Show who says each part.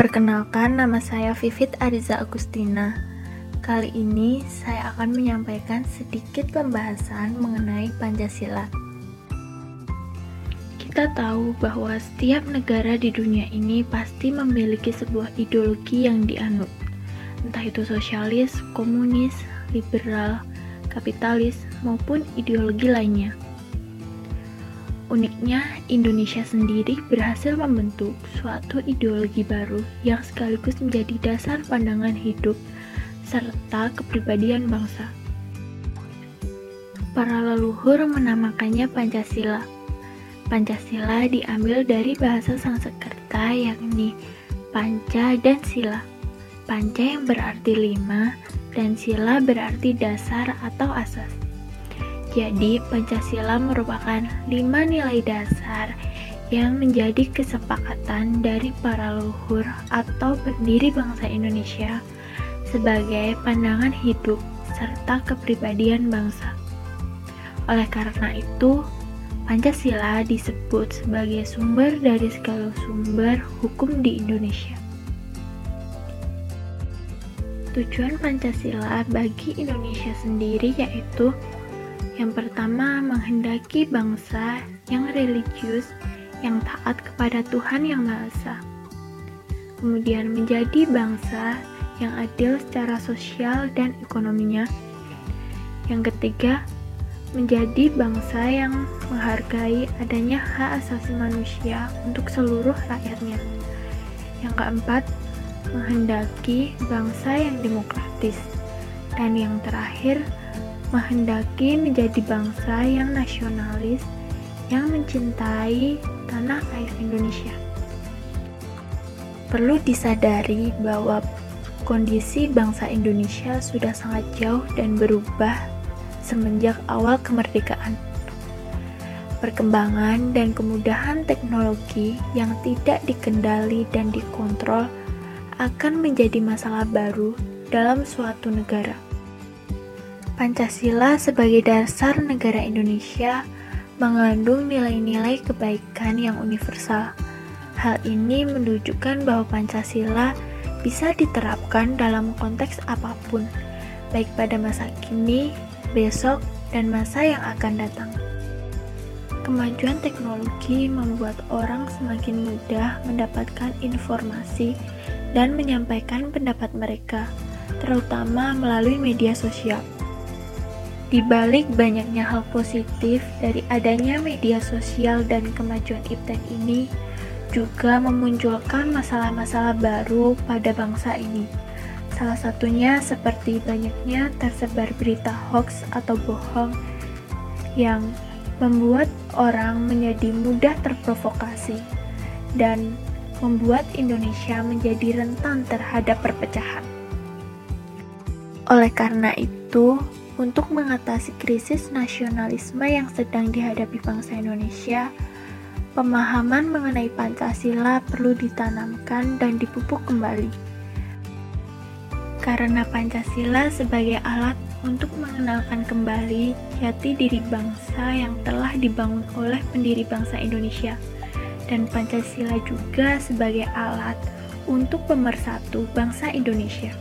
Speaker 1: Perkenalkan, nama saya Vivit Ariza Agustina. Kali ini saya akan menyampaikan sedikit pembahasan mengenai Pancasila. Kita tahu bahwa setiap negara di dunia ini pasti memiliki sebuah ideologi yang dianut, entah itu sosialis, komunis, liberal, kapitalis, maupun ideologi lainnya. Uniknya, Indonesia sendiri berhasil membentuk suatu ideologi baru yang sekaligus menjadi dasar pandangan hidup serta kepribadian bangsa. Para leluhur menamakannya Pancasila. Pancasila diambil dari bahasa Sanskerta yakni Panca dan Sila. Panca yang berarti lima dan sila berarti dasar atau asas. Jadi, Pancasila merupakan lima nilai dasar yang menjadi kesepakatan dari para leluhur atau pendiri bangsa Indonesia sebagai pandangan hidup serta kepribadian bangsa. Oleh karena itu, Pancasila disebut sebagai sumber dari segala sumber hukum di Indonesia. Tujuan Pancasila bagi Indonesia sendiri yaitu yang pertama, menghendaki bangsa yang religius, yang taat kepada Tuhan Yang Maha Esa. Kemudian menjadi bangsa yang adil secara sosial dan ekonominya. Yang ketiga, menjadi bangsa yang menghargai adanya hak asasi manusia untuk seluruh rakyatnya. Yang keempat, menghendaki bangsa yang demokratis. Dan yang terakhir, menghendaki menjadi bangsa yang nasionalis yang mencintai tanah air Indonesia. Perlu disadari bahwa kondisi bangsa Indonesia sudah sangat jauh dan berubah semenjak awal kemerdekaan. Perkembangan dan kemudahan teknologi yang tidak dikendali dan dikontrol akan menjadi masalah baru dalam suatu negara. Pancasila sebagai dasar negara Indonesia mengandung nilai-nilai kebaikan yang universal. Hal ini menunjukkan bahwa Pancasila bisa diterapkan dalam konteks apa pun, baik pada masa kini, besok, dan masa yang akan datang. Kemajuan teknologi membuat orang semakin mudah mendapatkan informasi dan menyampaikan pendapat mereka, terutama melalui media sosial. Di balik banyaknya hal positif dari adanya media sosial dan kemajuan iptek ini, juga memunculkan masalah-masalah baru pada bangsa ini. Salah satunya seperti banyaknya tersebar berita hoax atau bohong yang membuat orang menjadi mudah terprovokasi dan membuat Indonesia menjadi rentan terhadap perpecahan. Oleh karena itu, untuk mengatasi krisis nasionalisme yang sedang dihadapi bangsa Indonesia, pemahaman mengenai Pancasila perlu ditanamkan dan dipupuk kembali. Karena Pancasila sebagai alat untuk mengenalkan kembali jati diri bangsa yang telah dibangun oleh pendiri bangsa Indonesia, dan Pancasila juga sebagai alat untuk pemersatu bangsa Indonesia.